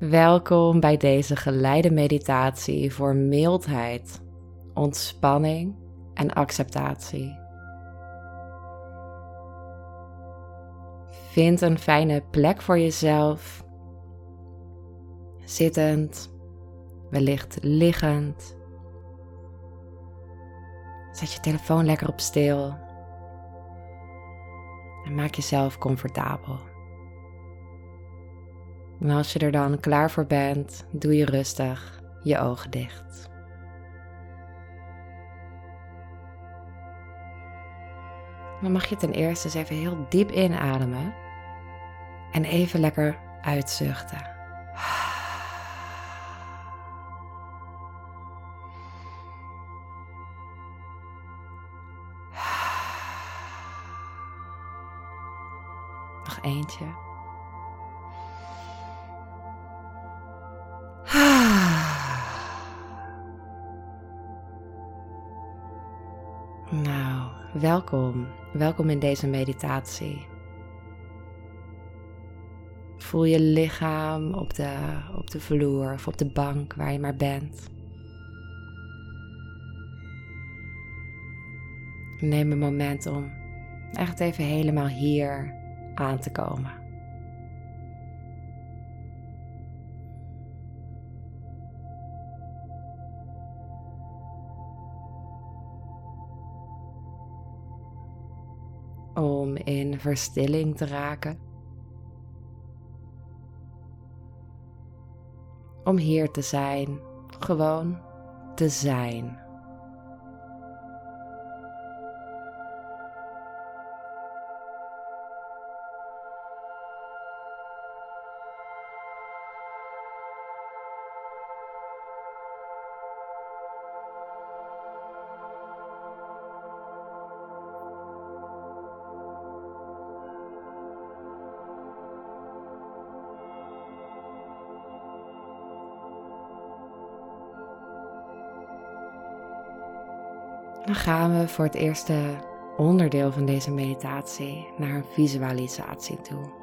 Welkom bij deze geleide meditatie voor mildheid, ontspanning en acceptatie. Vind een fijne plek voor jezelf, zittend, wellicht liggend. Zet je telefoon lekker op stil en maak jezelf comfortabel. En als je er dan klaar voor bent, doe je rustig je ogen dicht. Dan mag je ten eerste eens even heel diep inademen en even lekker uitzuchten. Nog eentje. Welkom. Welkom in deze meditatie. Voel je lichaam op de, op de vloer of op de bank waar je maar bent. Neem een moment om echt even helemaal hier aan te komen. Om in verstilling te raken. Om hier te zijn, gewoon te zijn. Dan gaan we voor het eerste onderdeel van deze meditatie naar een visualisatie toe.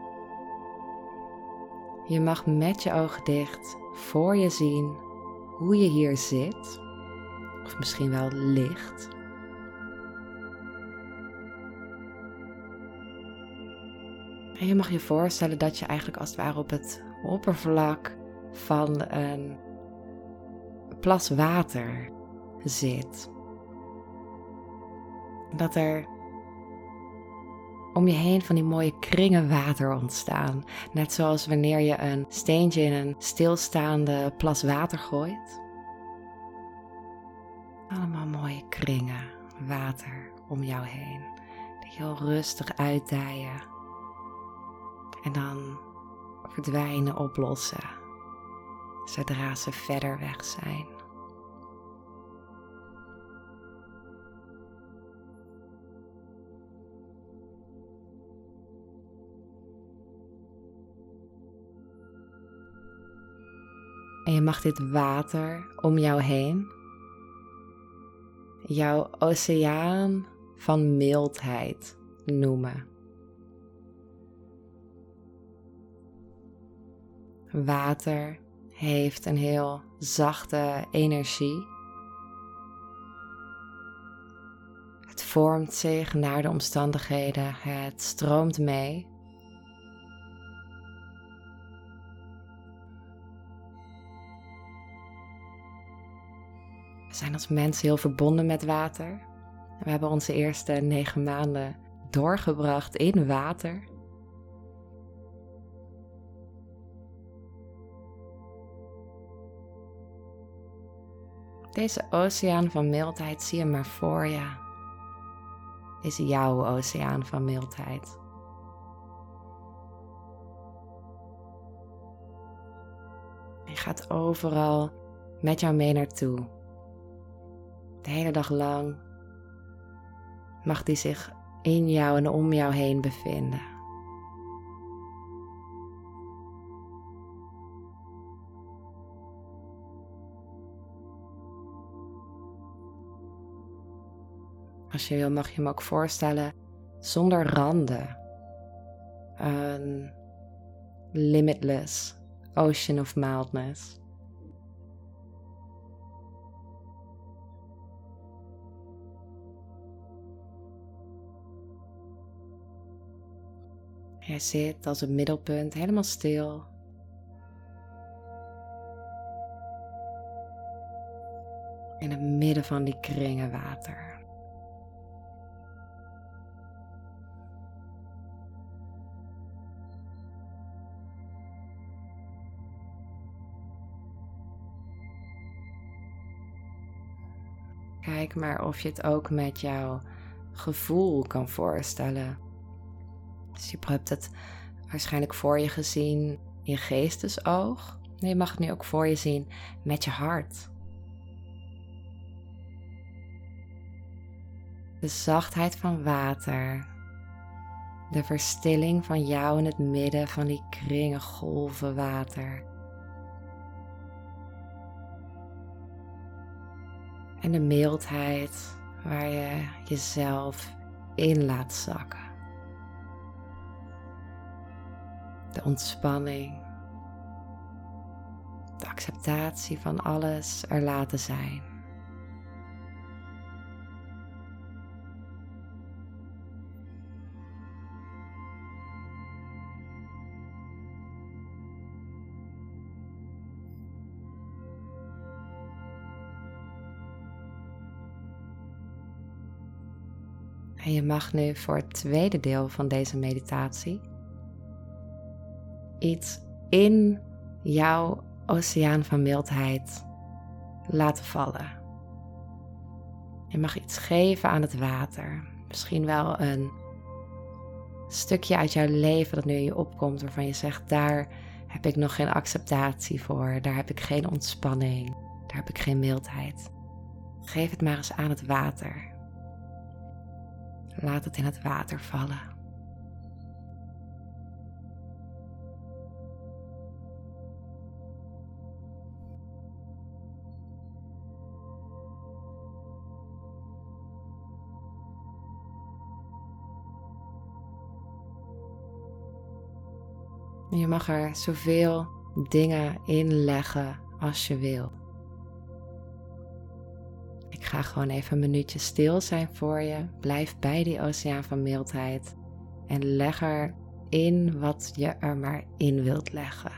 Je mag met je ogen dicht voor je zien hoe je hier zit, of misschien wel ligt. En je mag je voorstellen dat je eigenlijk als het ware op het oppervlak van een plas water zit. Dat er om je heen van die mooie kringen water ontstaan. Net zoals wanneer je een steentje in een stilstaande plas water gooit. Allemaal mooie kringen water om jou heen. Die heel rustig uitdijen. En dan verdwijnen, oplossen. Zodra ze verder weg zijn. En je mag dit water om jou heen, jouw oceaan van mildheid noemen. Water heeft een heel zachte energie. Het vormt zich naar de omstandigheden, het stroomt mee. Zijn als mensen heel verbonden met water. We hebben onze eerste negen maanden doorgebracht in water. Deze oceaan van mildheid zie je maar voor je. Is jouw oceaan van mildheid. Je gaat overal met jou mee naartoe de hele dag lang mag die zich in jou en om jou heen bevinden. Als je wil, mag je hem ook voorstellen zonder randen. Een limitless ocean of mildness. Zit als een middelpunt helemaal stil. In het midden van die kringen water. Kijk maar of je het ook met jouw gevoel kan voorstellen. Dus je hebt het waarschijnlijk voor je gezien in je geestesoog. je mag het nu ook voor je zien met je hart. De zachtheid van water. De verstilling van jou in het midden van die kringen golven water. En de mildheid waar je jezelf in laat zakken. De ontspanning. De acceptatie van alles er laten zijn. En je mag nu voor het tweede deel van deze meditatie iets in jouw oceaan van mildheid laten vallen. Je mag iets geven aan het water. Misschien wel een stukje uit jouw leven dat nu in je opkomt waarvan je zegt, daar heb ik nog geen acceptatie voor, daar heb ik geen ontspanning, daar heb ik geen mildheid. Geef het maar eens aan het water. Laat het in het water vallen. Je mag er zoveel dingen in leggen als je wil. Ik ga gewoon even een minuutje stil zijn voor je. Blijf bij die oceaan van mildheid. En leg er in wat je er maar in wilt leggen.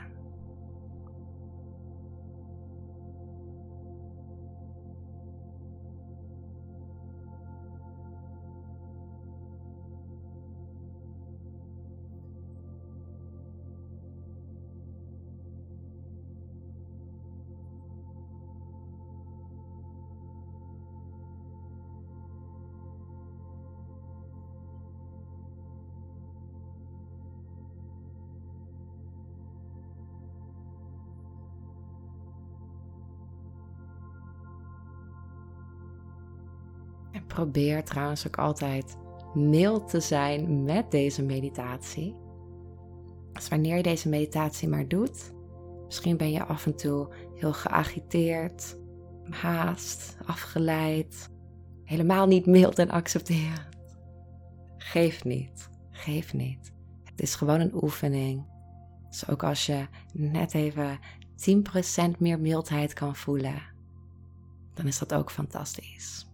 Probeer trouwens ook altijd mild te zijn met deze meditatie. Dus wanneer je deze meditatie maar doet, misschien ben je af en toe heel geagiteerd, haast, afgeleid, helemaal niet mild en accepterend. Geef niet, geef niet. Het is gewoon een oefening. Dus ook als je net even 10% meer mildheid kan voelen, dan is dat ook fantastisch.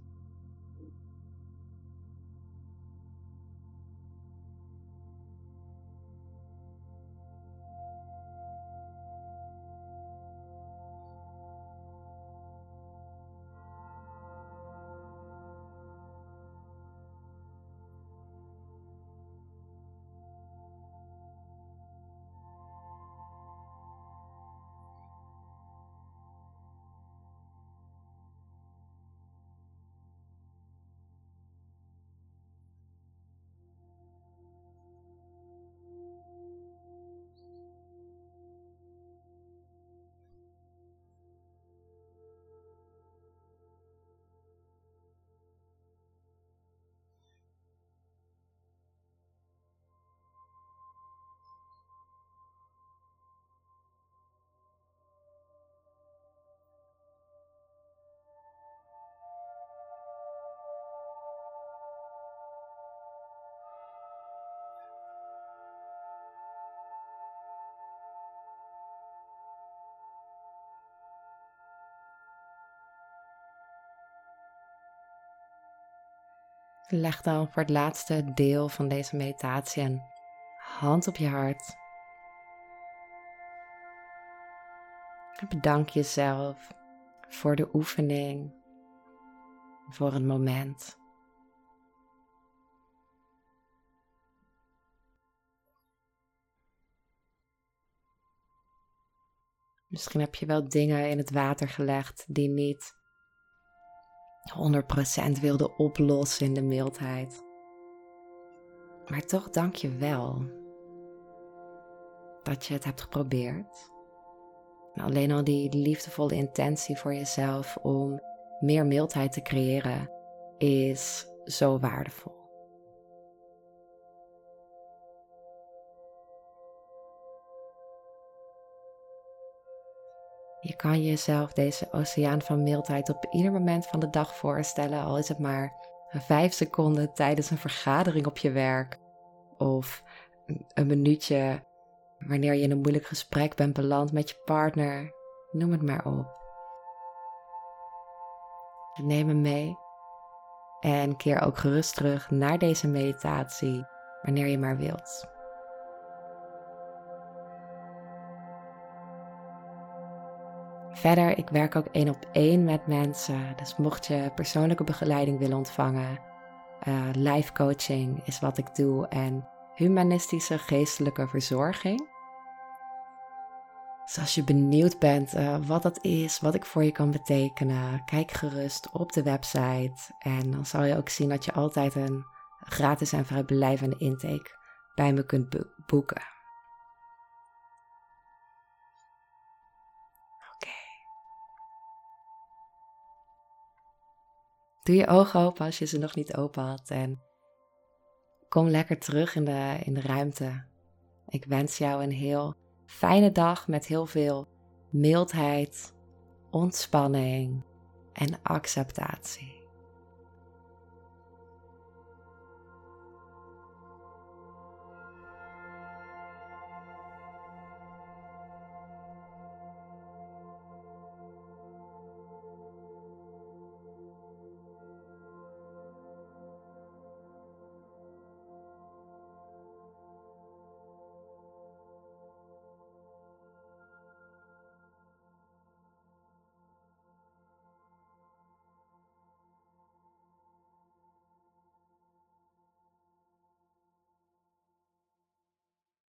Leg dan voor het laatste deel van deze meditatie een hand op je hart. Bedank jezelf voor de oefening, voor het moment. Misschien heb je wel dingen in het water gelegd die niet 100% wilden oplossen in de mildheid. Maar toch dank je wel dat je het hebt geprobeerd. En alleen al die liefdevolle intentie voor jezelf om meer mildheid te creëren is zo waardevol. Je kan jezelf deze oceaan van mildheid op ieder moment van de dag voorstellen, al is het maar vijf seconden tijdens een vergadering op je werk of een minuutje wanneer je in een moeilijk gesprek bent beland met je partner. Noem het maar op. Neem hem mee en keer ook gerust terug naar deze meditatie wanneer je maar wilt. Verder, ik werk ook één op één met mensen. Dus mocht je persoonlijke begeleiding willen ontvangen, uh, life coaching is wat ik doe en humanistische geestelijke verzorging. Dus als je benieuwd bent uh, wat dat is, wat ik voor je kan betekenen, kijk gerust op de website. En dan zal je ook zien dat je altijd een gratis en vrijblijvende intake bij me kunt boeken. Doe je ogen open als je ze nog niet open had en kom lekker terug in de, in de ruimte. Ik wens jou een heel fijne dag met heel veel mildheid, ontspanning en acceptatie.